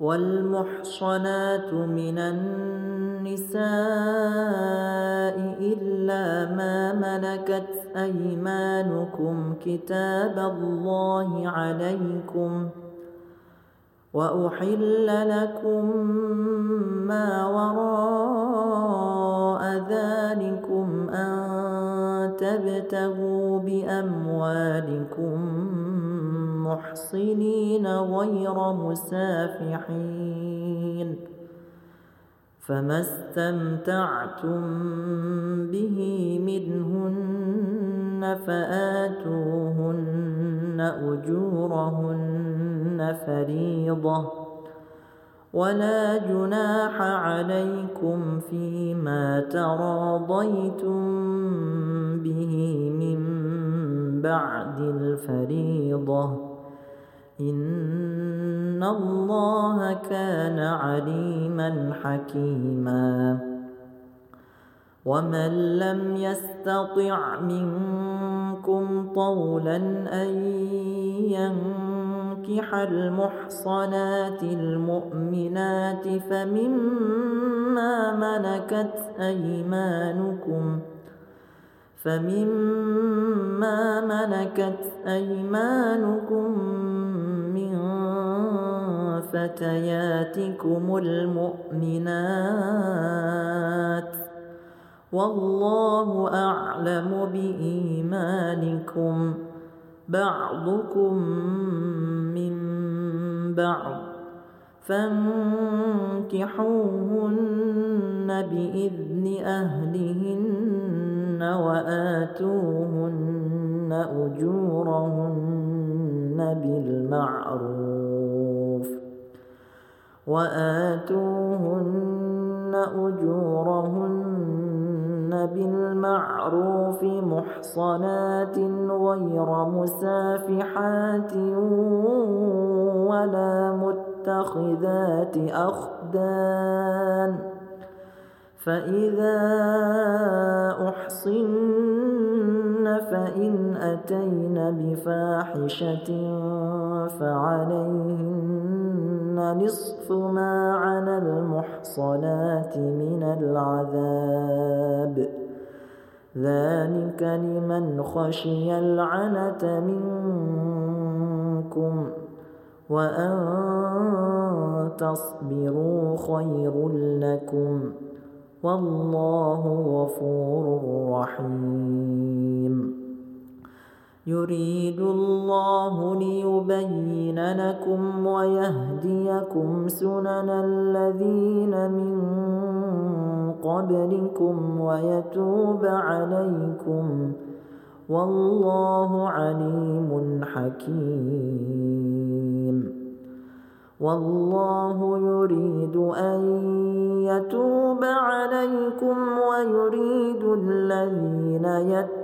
والمحصنات من النساء إلا ما ملكت أيمانكم كتاب الله عليكم وأحل لكم ما وراء ذلكم أن تبتغوا بأموالكم محصنين غير مسافحين فما استمتعتم به منهن فآتوهن أجورهن فريضة ولا جناح عليكم فيما تراضيتم به من بعد الفريضة إن الله كان عليما حكيما. ومن لم يستطع منكم طولا أن ينكح المحصنات المؤمنات فمما ملكت أيمانكم فمما ملكت أيمانكم فتياتكم المؤمنات والله أعلم بإيمانكم بعضكم من بعض فانكحوهن بإذن أهلهن وآتوهن أجورهن بالمعروف وآتوهن أجورهن بالمعروف محصنات غير مسافحات ولا متخذات أخدان فإذا أحصن فإن أتين بفاحشة فعليهن نصف ما على المحصنات من العذاب. ذلك لمن خشي العنة منكم وأن تصبروا خير لكم. والله غفور رحيم. يريد الله ليبين لكم ويهديكم سنن الذين من قبلكم ويتوب عليكم والله عليم حكيم. والله يريد أن يتوب عليكم ويريد الذين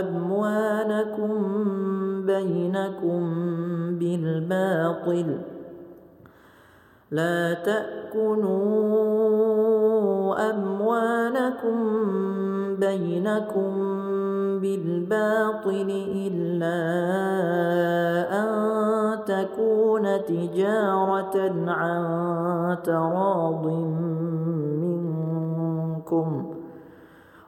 أموالكم بينكم بالباطل لا تأكلوا أموالكم بينكم بالباطل إلا أن تكون تجارة عن تراض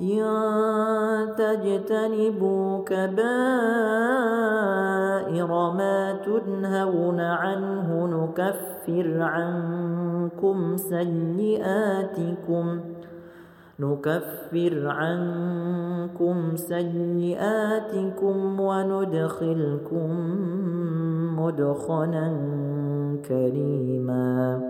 إن تجتنبوا كبائر ما تنهون عنه نكفر عنكم سيئاتكم نكفر عنكم سيئاتكم وندخلكم مدخلا كريما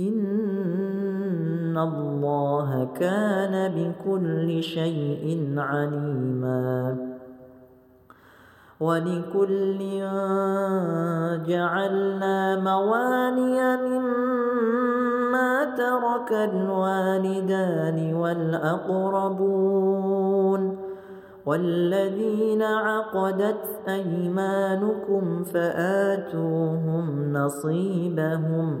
إن الله كان بكل شيء عليما. ولكل جعلنا مواني مما ترك الوالدان والأقربون والذين عقدت أيمانكم فآتوهم نصيبهم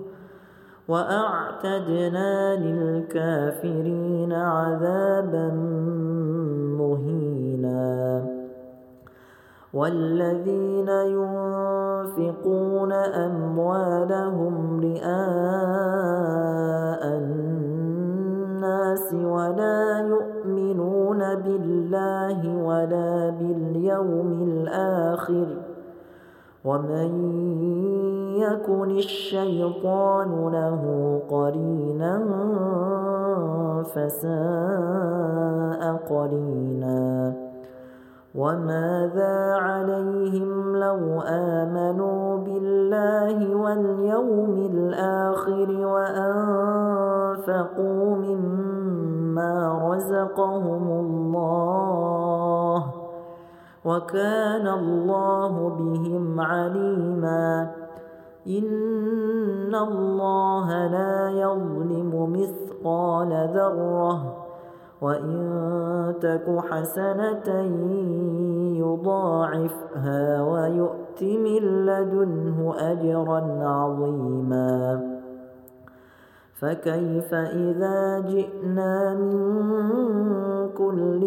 وأعتدنا للكافرين عذابا مهينا. والذين ينفقون أموالهم رئاء الناس ولا يؤمنون بالله ولا باليوم الآخر ومن يكن الشيطان له قرينا فساء قرينا. وماذا عليهم لو آمنوا بالله واليوم الآخر وأنفقوا مما مما رزقهم الله وكان الله بهم عليما. إن الله لا يظلم مثقال ذرة وإن تك حسنة يضاعفها ويؤت من لدنه أجرا عظيما. فكيف إذا جئنا من كل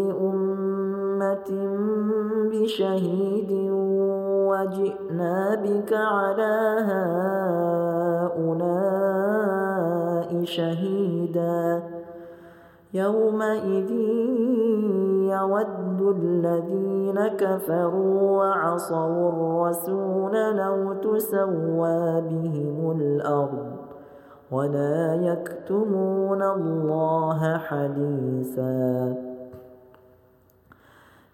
بشهيد وجئنا بك على هؤلاء شهيدا يومئذ يود الذين كفروا وعصوا الرسول لو تسوى بهم الأرض ولا يكتمون الله حديثا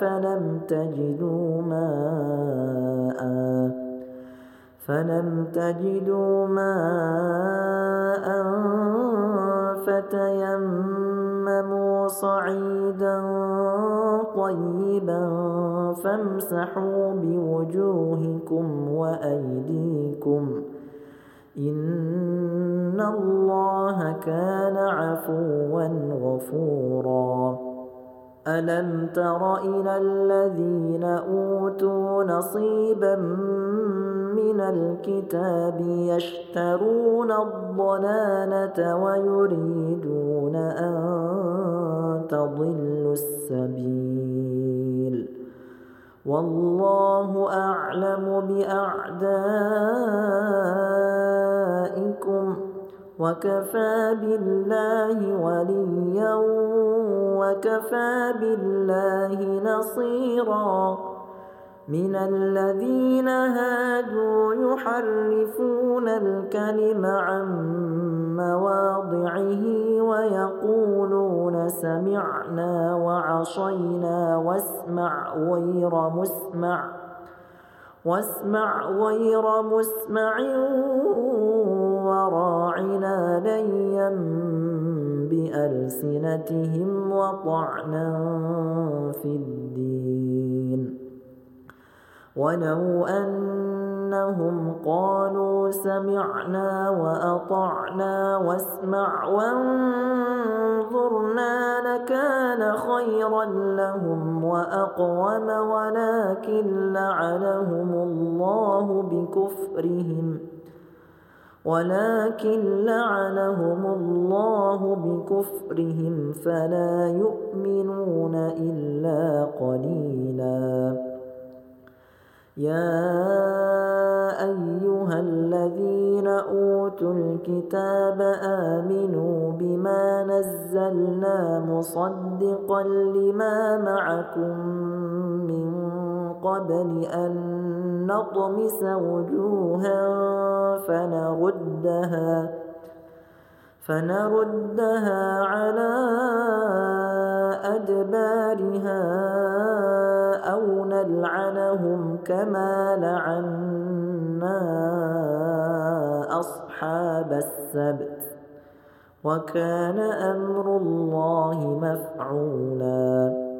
فلم تجدوا ماء فلم تجدوا ماء فتيمموا صعيدا طيبا فامسحوا بوجوهكم وأيديكم إن الله كان عفوا غفورا ألم تر إلى الذين أوتوا نصيبا من الكتاب يشترون الضلالة ويريدون أن تضلوا السبيل والله أعلم بأعدائكم وكفى بالله وليا وكفى بالله نصيرا. من الذين هادوا يحرفون الكلم عن مواضعه ويقولون سمعنا وعصينا واسمع غير مسمع واسمع غير مسمع وراعنا ليا بألسنتهم وطعنا في الدين. ولو أنهم قالوا سمعنا وأطعنا واسمع وانظرنا لكان خيرا لهم وأقوم ولكن لعنهم الله بكفرهم. ولكن لعنهم الله بكفرهم فلا يؤمنون إلا قليلاً. يا أيها الذين أوتوا الكتاب آمنوا بما نزلنا مصدقا لما معكم من قبل أن نطمس وجوها فنردها فنردها على أدبارها أو نلعنهم كما لعنا أصحاب السبت. وكان أمر الله مفعولا.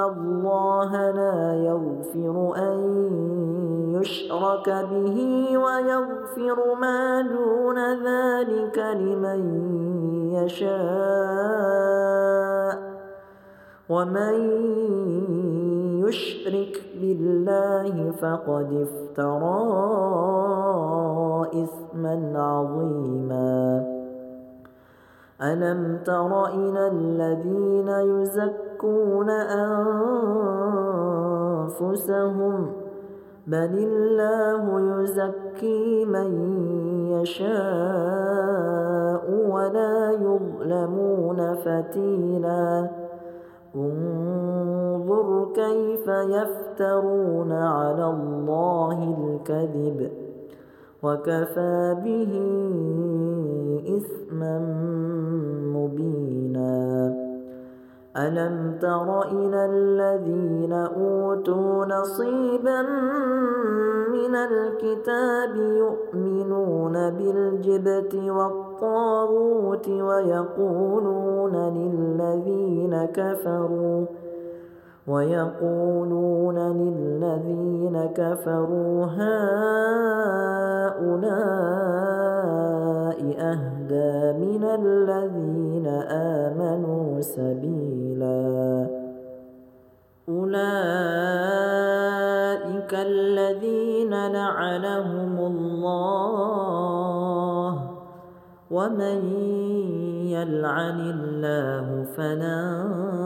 الله لا يغفر أن يشرك به ويغفر ما دون ذلك لمن يشاء ومن يشرك بالله فقد افترى إثما عظيما ألم تر إلى الذين يزكون أنفسهم؟ بل الله يزكي من يشاء ولا يظلمون فتيلا. انظر كيف يفترون على الله الكذب. وكفى به إثما مبينا. ألم تر إلى الذين أوتوا نصيبا من الكتاب يؤمنون بالجبت والطاغوت ويقولون للذين كفروا ويقولون للذين كفروا هؤلاء أهدى من الذين آمنوا سبيلا. أولئك الذين لعنهم الله. ومن يلعن الله فلن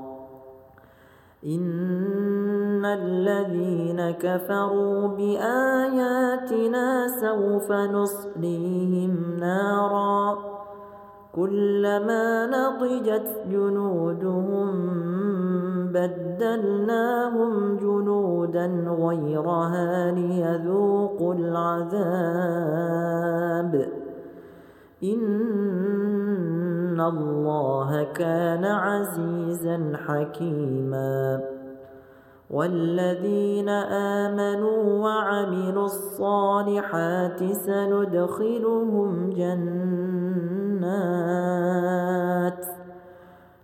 إن الذين كفروا بآياتنا سوف نصليهم نارا كلما نضجت جنودهم بدلناهم جنودا غيرها ليذوقوا العذاب إن الله كان عزيزا حكيما. والذين آمنوا وعملوا الصالحات سندخلهم جنات.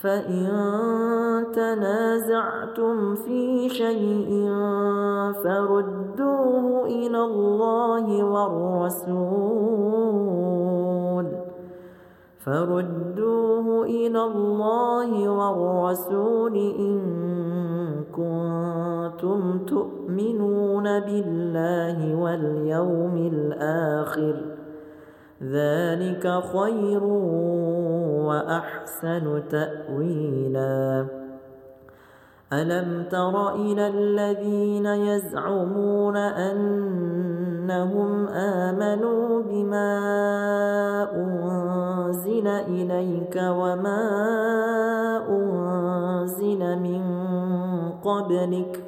فإن تنازعتم في شيء فردوه إلى الله والرسول. فردوه إلى الله والرسول إن كنتم تؤمنون بالله واليوم الآخر. ذلك خير وأحسن تأويلا. ألم تر إلى الذين يزعمون أنهم آمنوا بما أنزل إليك وما أنزل من قبلك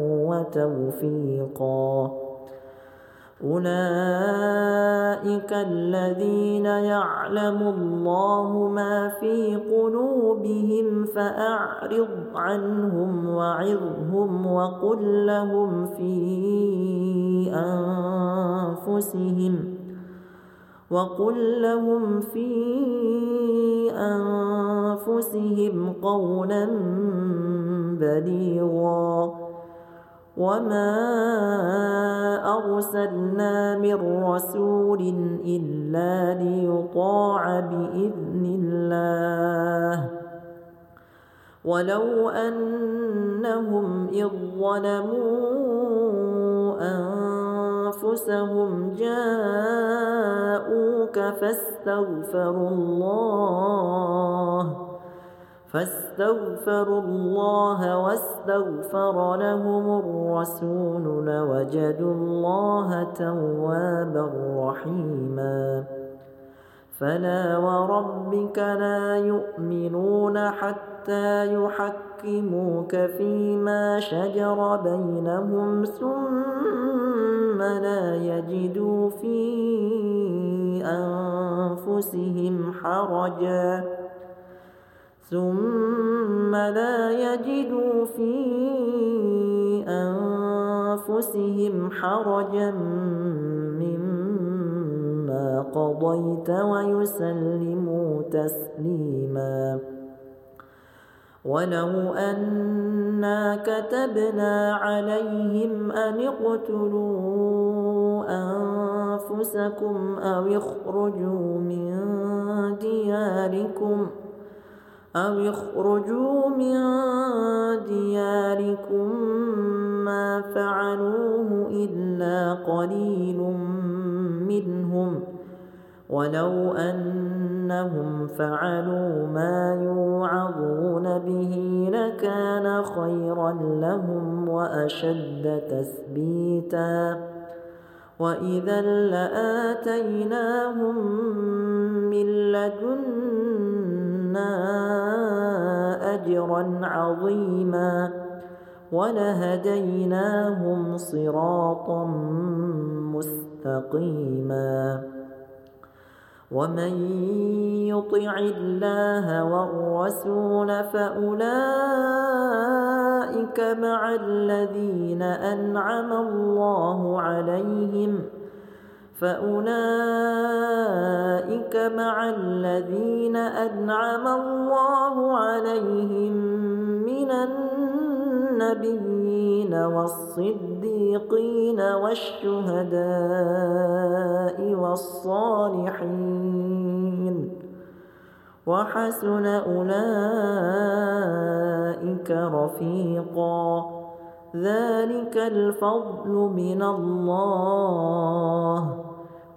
وتوفيقا. أولئك الذين يعلم الله ما في قلوبهم فأعرض عنهم وعظهم وقل لهم في أنفسهم وقل لهم في أنفسهم قولا بليغا. وما أرسلنا من رسول إلا ليطاع بإذن الله ولو أنهم إذ ظلموا أنفسهم جاءوك فاستغفروا الله فاستغفروا الله واستغفر لهم الرسول لوجدوا الله توابا رحيما. فلا وربك لا يؤمنون حتى يحكموك فيما شجر بينهم ثم لا يجدوا في أنفسهم حرجاً. ثم لا يجدوا في أنفسهم حرجا مما قضيت ويسلموا تسليما. ولو أنا كتبنا عليهم أن اقتلوا أنفسكم أو اخرجوا من دياركم ۖ أو اخرجوا من دياركم ما فعلوه إلا قليل منهم ولو أنهم فعلوا ما يوعظون به لكان خيرا لهم وأشد تثبيتا وإذا لآتيناهم من لدنا أجرا عظيما ولهديناهم صراطا مستقيما ومن يطع الله والرسول فأولئك مع الذين أنعم الله عليهم ۖ فأولئك مع الذين أنعم الله عليهم من النبيين والصديقين والشهداء والصالحين وحسن أولئك رفيقا ذلك الفضل من الله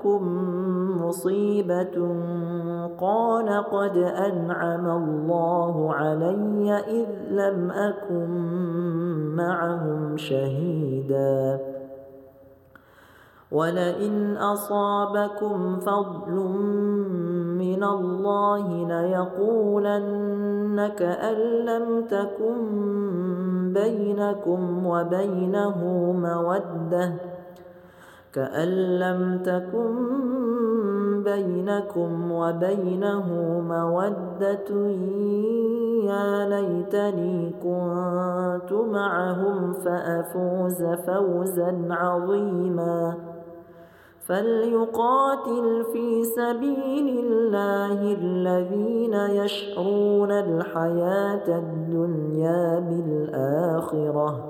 أصابتكم مصيبة قال قد أنعم الله علي إذ لم أكن معهم شهيدا. ولئن أصابكم فضل من الله ليقولن كأن لم تكن بينكم وبينه مودة. كأن لم تكن بينكم وبينه مودة يا ليتني كنت معهم فأفوز فوزا عظيما. فليقاتل في سبيل الله الذين يشرون الحياة الدنيا بالآخرة.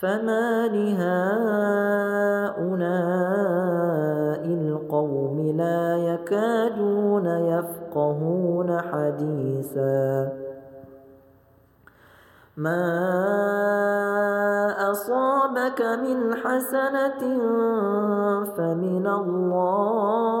فما لهؤلاء القوم لا يكادون يفقهون حديثا ما أصابك من حسنة فمن الله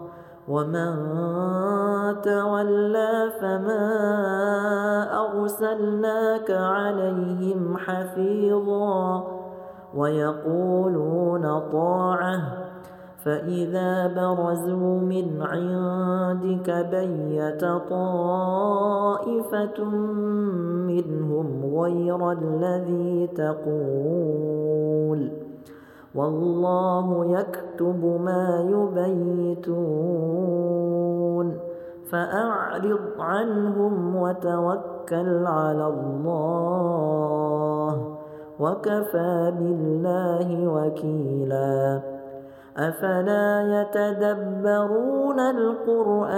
ومن تولى فما أرسلناك عليهم حفيظا ويقولون طاعه فإذا برزوا من عندك بيت طائفة منهم غير الذي تقول والله يكتب ما يبيتون. فأعرض عنهم وتوكل على الله وكفى بالله وكيلاً. أفلا يتدبرون القرآن؟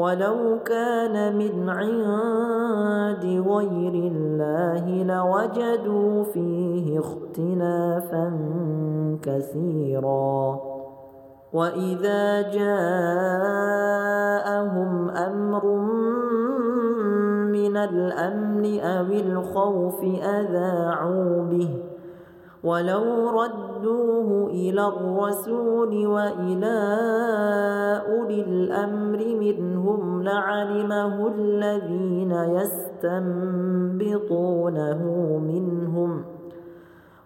ولو كان من عند غير الله لوجدوا فيه اختلافا كثيرا. وإذا جاءهم أمر من الأمن أو الخوف أذاعوا به. ولو ردوه إلى الرسول وإلى أولي الأمر منهم لعلمه الذين يستنبطونه منهم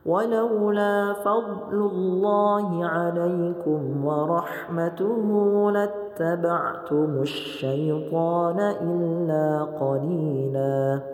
ولولا فضل الله عليكم ورحمته لاتبعتم الشيطان إلا قليلاً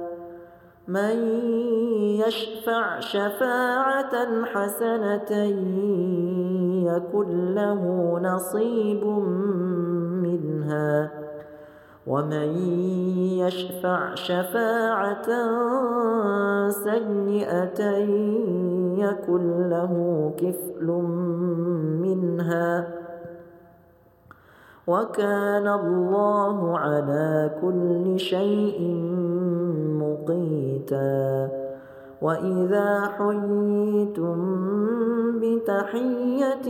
من يشفع شفاعة حسنة يكن له نصيب منها. ومن يشفع شفاعة سيئة يكن له كفل منها. وكان الله على كل شيء مقيتا. وإذا حييتم بتحية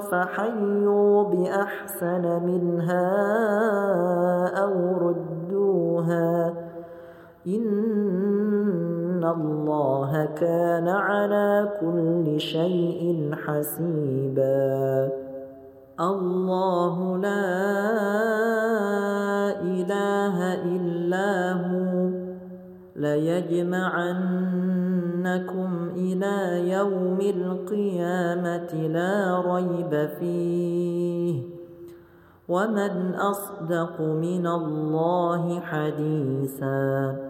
فحيوا بأحسن منها أو ردوها. إن الله كان على كل شيء حسيبا. الله لا إله إلا هو. ليجمعنكم إلى يوم القيامة لا ريب فيه. ومن أصدق من الله حديثا.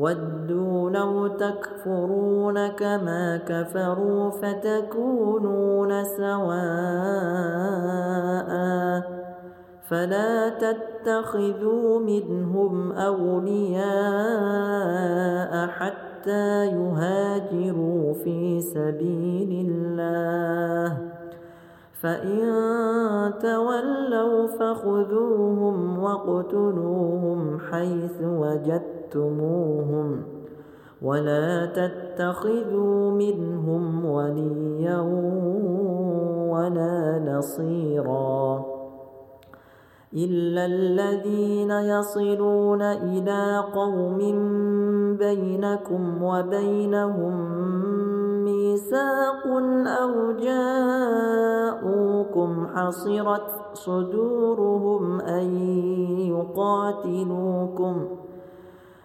ودوا لو تكفرون كما كفروا فتكونون سواء فلا تتخذوا منهم أولياء حتى يهاجروا في سبيل الله. فإن تولوا فخذوهم واقتلوهم حيث وجدتموهم ولا تتخذوا منهم وليا ولا نصيرا إلا الذين يصلون إلى قوم بينكم وبينهم ميثاق أو جاءوكم حصرت صدورهم أن يقاتلوكم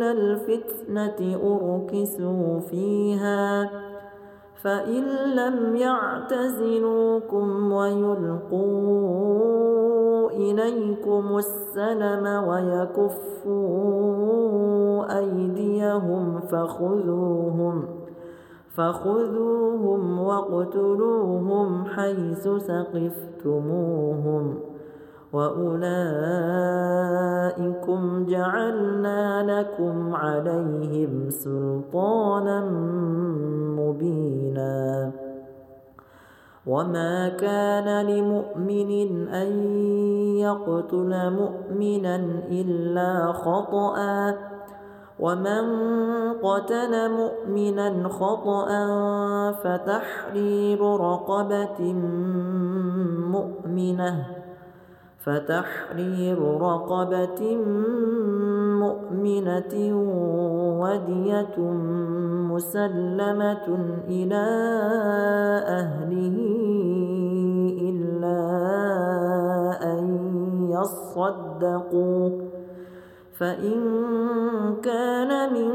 إلى الفتنة أركسوا فيها فإن لم يعتزلوكم ويلقوا إليكم السلم ويكفوا أيديهم فخذوهم فخذوهم واقتلوهم حيث ثقفتموهم. وأولئكم جعلنا لكم عليهم سلطانا مبينا. وما كان لمؤمن أن يقتل مؤمنا إلا خطأ. ومن قتل مؤمنا خطأ فتحرير رقبة مؤمنة. فتحرير رقبة مؤمنة ودية مسلمة إلى أهله إلا أن يصدقوا. فإن كان من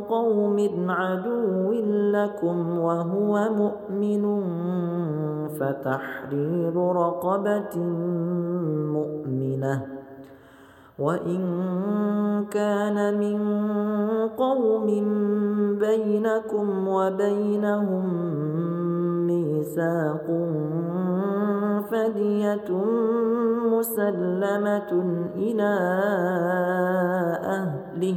قوم عدو لكم وهو مؤمن فتحرير رقبة مؤمنة. وإن كان من قوم بينكم وبينهم ميثاق فدية مسلمة إلى أهله.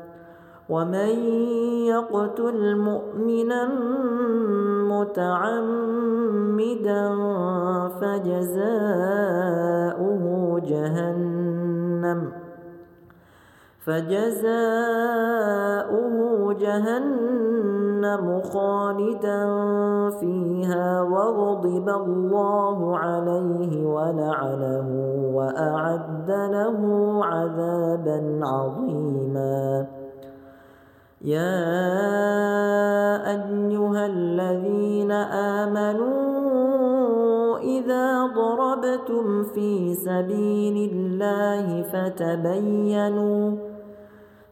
ومن يقتل مؤمنا متعمدا فجزاؤه جهنم فجزاؤه جهنم خالدا فيها وغضب الله عليه ولعنه وأعد له عذابا عظيما يا أيها الذين آمنوا إذا ضربتم في سبيل الله فتبينوا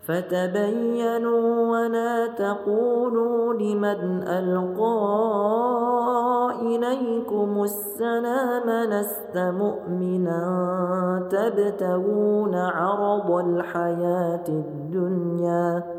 فتبينوا ولا تقولوا لمن ألقى إليكم السلام لست مؤمنا تبتغون عرض الحياة الدنيا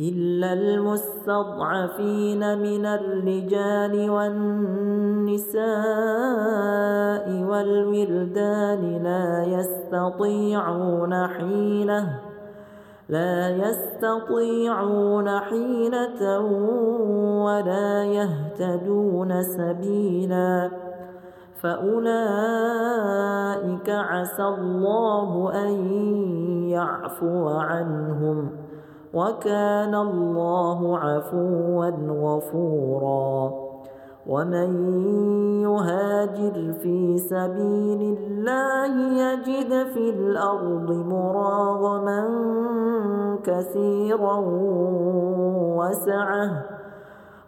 إلا المستضعفين من الرجال والنساء والولدان لا يستطيعون حيلة لا يستطيعون حيلة ولا يهتدون سبيلا. فأولئك عسى الله أن يعفو عنهم. وكان الله عفوا غفورا. ومن يهاجر في سبيل الله يجد في الأرض مراغما كثيرا وسعه.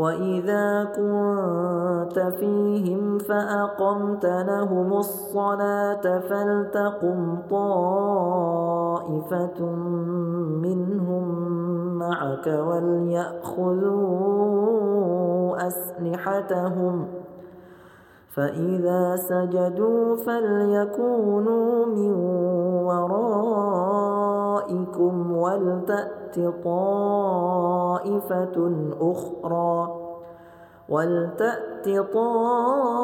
وإذا كنت فيهم فأقمت لهم الصلاة فلتقم طائفة منهم معك وليأخذوا أسلحتهم فإذا سجدوا فليكونوا من ورائكم ولتأتوا طائفة أخرى ولتأت طائفة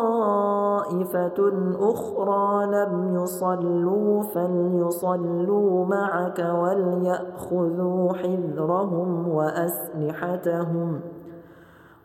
أخرى لم يصلوا فليصلوا معك وليأخذوا حذرهم وأسلحتهم ۖ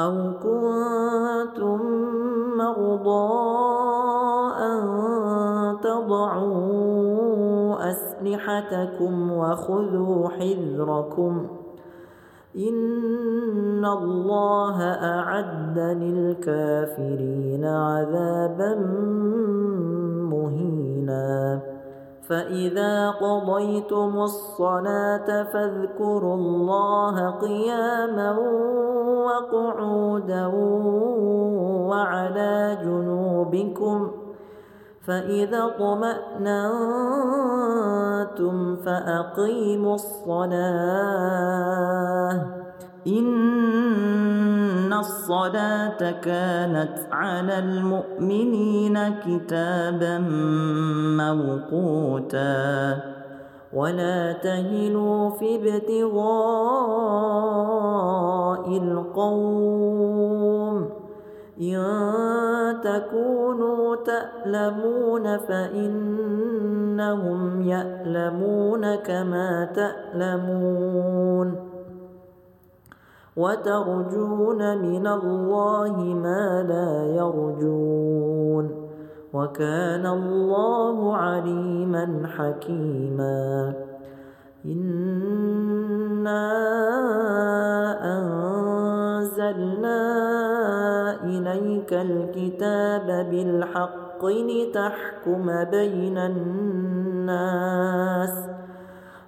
أو كنتم مرضى أن تضعوا أسلحتكم وخذوا حذركم إن الله أعد للكافرين عذابا مهينا فإذا قضيتم الصلاة فاذكروا الله قياما وقعودا وعلى جنوبكم فإذا طمأننتم فأقيموا الصلاة الصلاة كانت على المؤمنين كتابا موقوتا. ولا تهنوا في ابتغاء القوم. إن تكونوا تألمون فإنهم يألمون كما تألمون. وترجون من الله ما لا يرجون وكان الله عليما حكيما إنا أنزلنا إليك الكتاب بالحق لتحكم بين الناس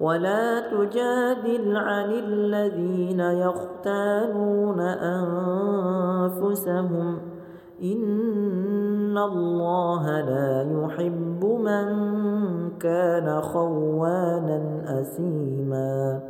ولا تجادل عن الذين يختانون أنفسهم. إن الله لا يحب من كان خوانا أثيماً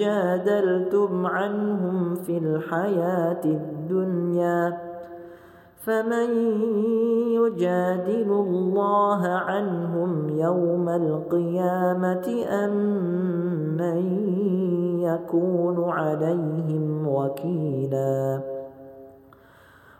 جادلتم عنهم في الحياة الدنيا فمن يجادل الله عنهم يوم القيامة أم من يكون عليهم وكيلاً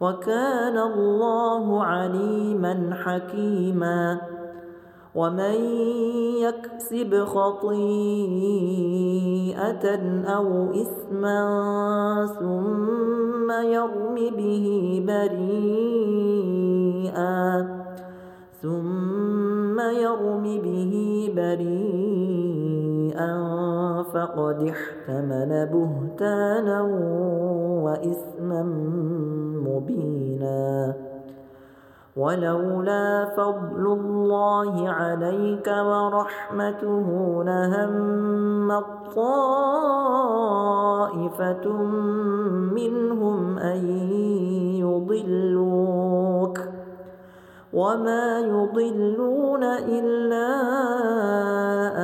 وكان الله عليما حكيما. ومن يكسب خطيئة أو إثما ثم يرم به بريئا ثم يرم به بريئا فقد احتمل بهتانا وإثما مبينا. ولولا فضل الله عليك ورحمته لهم طائفة منهم أن يضلوك. وما يضلون إلا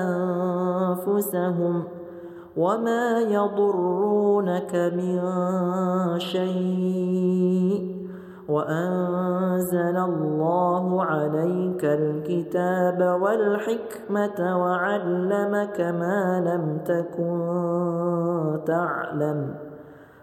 أنفسهم وما يضرونك من شيء وأنزل الله عليك الكتاب والحكمة وعلمك ما لم تكن تعلم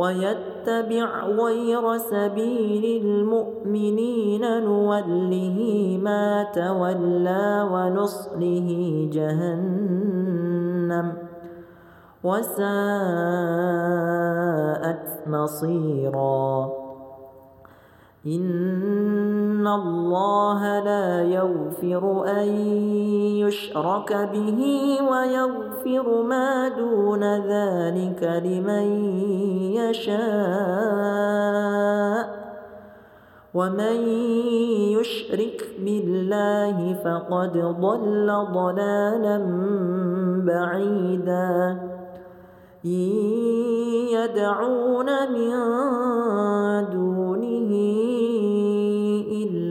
ويتبع غير سبيل المؤمنين نوله ما تولى ونصله جهنم وساءت مصيرا إن الله لا يغفر أن يشرك به ويغفر ما دون ذلك لمن يشاء ومن يشرك بالله فقد ضل ضلالا بعيدا يدعون من دونه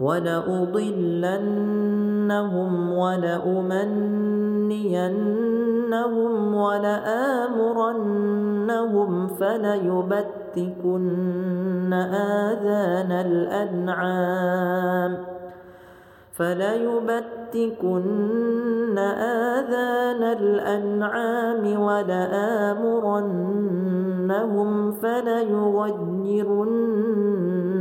ولأضلنهم ولأمنينهم ولآمرنهم فليبتكن آذان الأنعام فليبتكن آذان الأنعام ولآمرنهم فليغيرن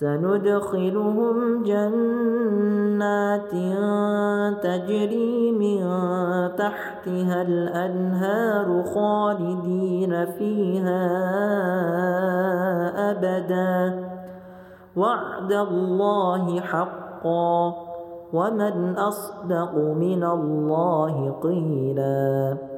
سندخلهم جنات تجري من تحتها الأنهار خالدين فيها أبدا. وعد الله حقا. ومن أصدق من الله قيلاً.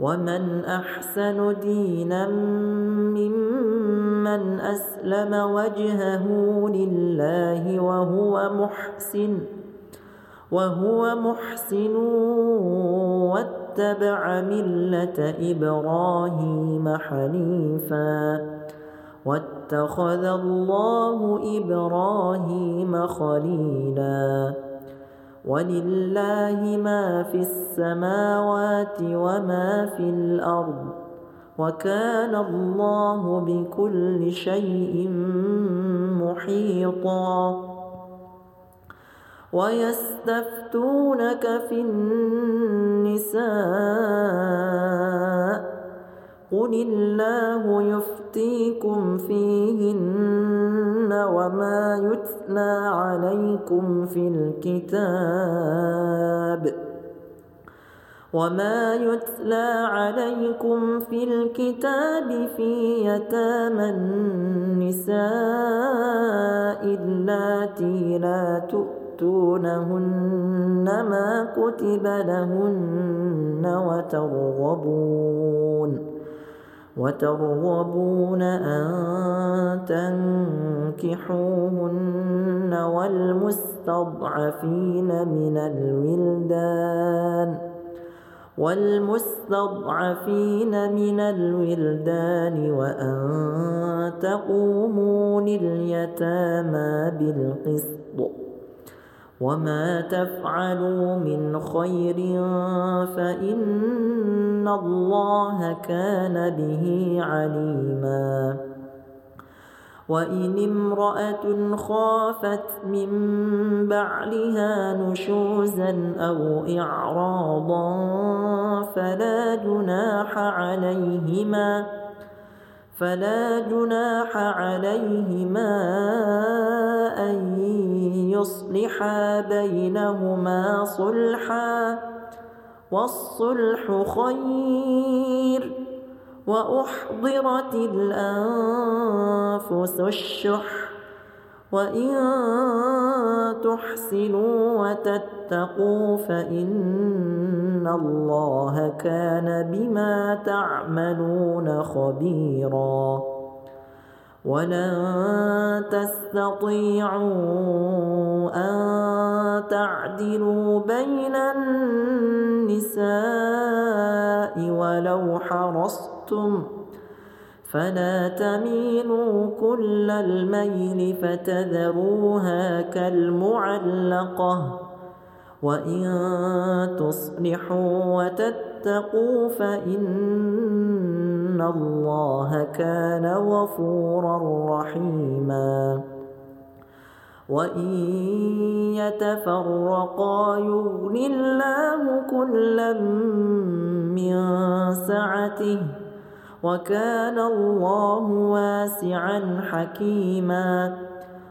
ومن أحسن دينا ممن أسلم وجهه لله وهو محسن وهو محسن واتبع ملة إبراهيم حنيفا واتخذ الله إبراهيم خليلا ولله ما في السماوات وما في الأرض وكان الله بكل شيء محيطا ويستفتونك في النساء قل الله يفتيكم فيهن وما يتلى عليكم في الكتاب وما يتلى عليكم في الكتاب في يتامى النساء اللاتي لا تؤتونهن ما كتب لهن وترغبون وترغبون أن تنكحوهن والمستضعفين من الولدان والمستضعفين من الولدان وأن تقوموا لليتامى بالقسط وما تفعلوا من خير فإن الله كان به عليما. وإن امرأة خافت من بعلها نشوزا أو إعراضا فلا جناح عليهما فلا جناح عليهما أن يصلحا بينهما صلحا والصلح خير وأحضرت الأنفس الشح وإن تحسنوا وتتقوا فإن الله كان بما تعملون خبيراً. ولن تستطيعوا أن تعدلوا بين النساء ولو حرصتم فلا تميلوا كل الميل فتذروها كالمعلقة. وإن تصلحوا وتتقوا فإن الله كان غفورا رحيما. وإن يتفرقا يغن الله كلا من سعته وكان الله واسعا حكيما.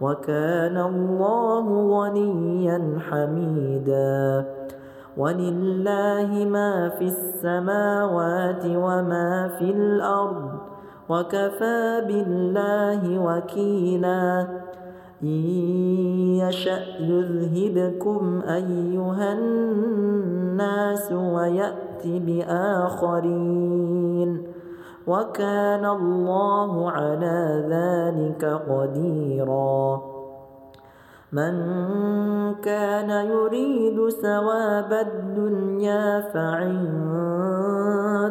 وكان الله غنيا حميدا. ولله ما في السماوات وما في الأرض وكفى بالله وكيلا. إن يشأ يذهبكم أيها الناس ويأت بآخرين. وكان الله على ذلك قديرا. من كان يريد ثواب الدنيا فعند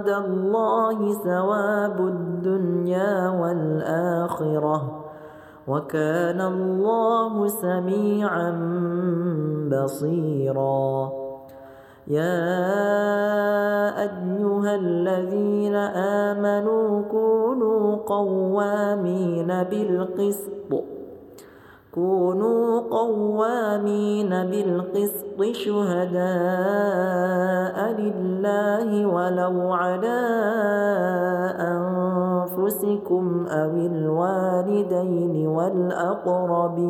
الله ثواب الدنيا والآخرة. وكان الله سميعا بصيراً. يا أيها الذين آمنوا كونوا قوامين بالقسط كونوا قوامين بالقسط شهداء لله ولو على أنفسكم أو الوالدين والأقربين.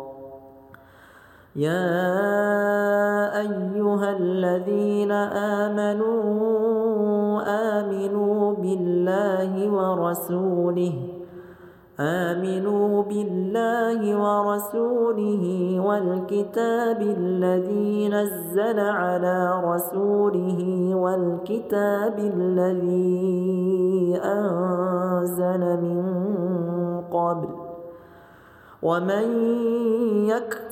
يا أيها الذين آمنوا آمنوا بالله ورسوله آمنوا بالله ورسوله والكتاب الذي نزل على رسوله والكتاب الذي أنزل من قبل ومن يكفر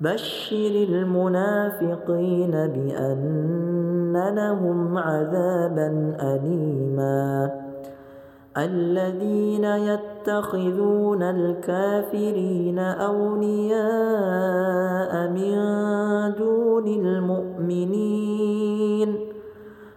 بشر المنافقين بأن لهم عذابا أليما. الذين يتخذون الكافرين أولياء من دون المؤمنين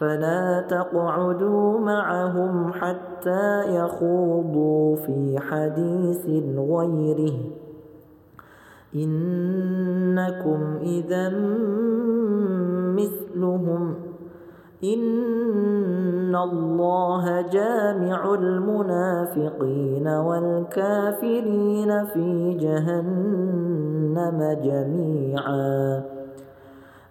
فلا تقعدوا معهم حتى يخوضوا في حديث غيره. إنكم إذا مثلهم. إن الله جامع المنافقين والكافرين في جهنم جميعاً.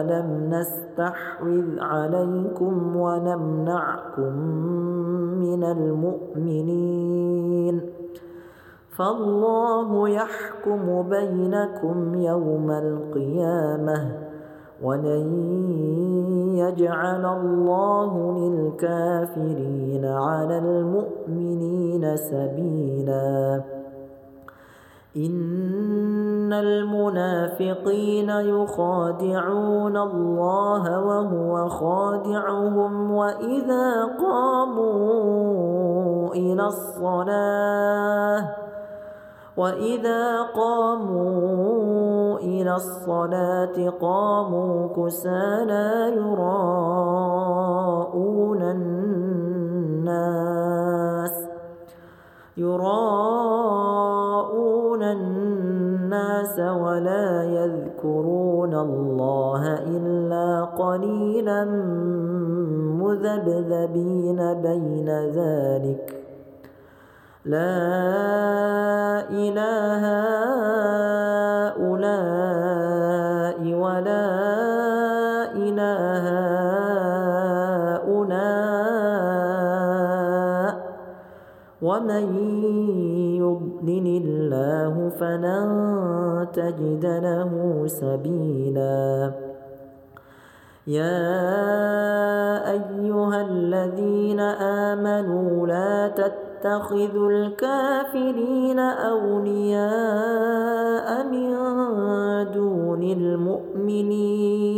ألم نستحوذ عليكم ونمنعكم من المؤمنين فالله يحكم بينكم يوم القيامة ولن يجعل الله للكافرين على المؤمنين سبيلا إن المنافقين يخادعون الله وهو خادعهم وإذا قاموا إلى الصلاة وإذا قاموا إلى الصلاة قاموا كسالى يراءون الناس يراءون الناس ولا يذكرون الله إلا قليلا مذبذبين بين ذلك. لا إله هؤلاء ولا إله هؤلاء. ومن يضلل فلن تجد له سبيلا يا أيها الذين آمنوا لا تتخذوا الكافرين أولياء من دون المؤمنين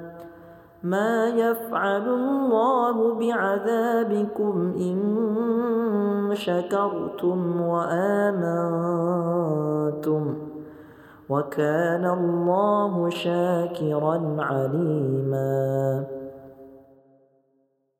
ما يفعل الله بعذابكم إن شكرتم وآمنتم وكان الله شاكرا عليما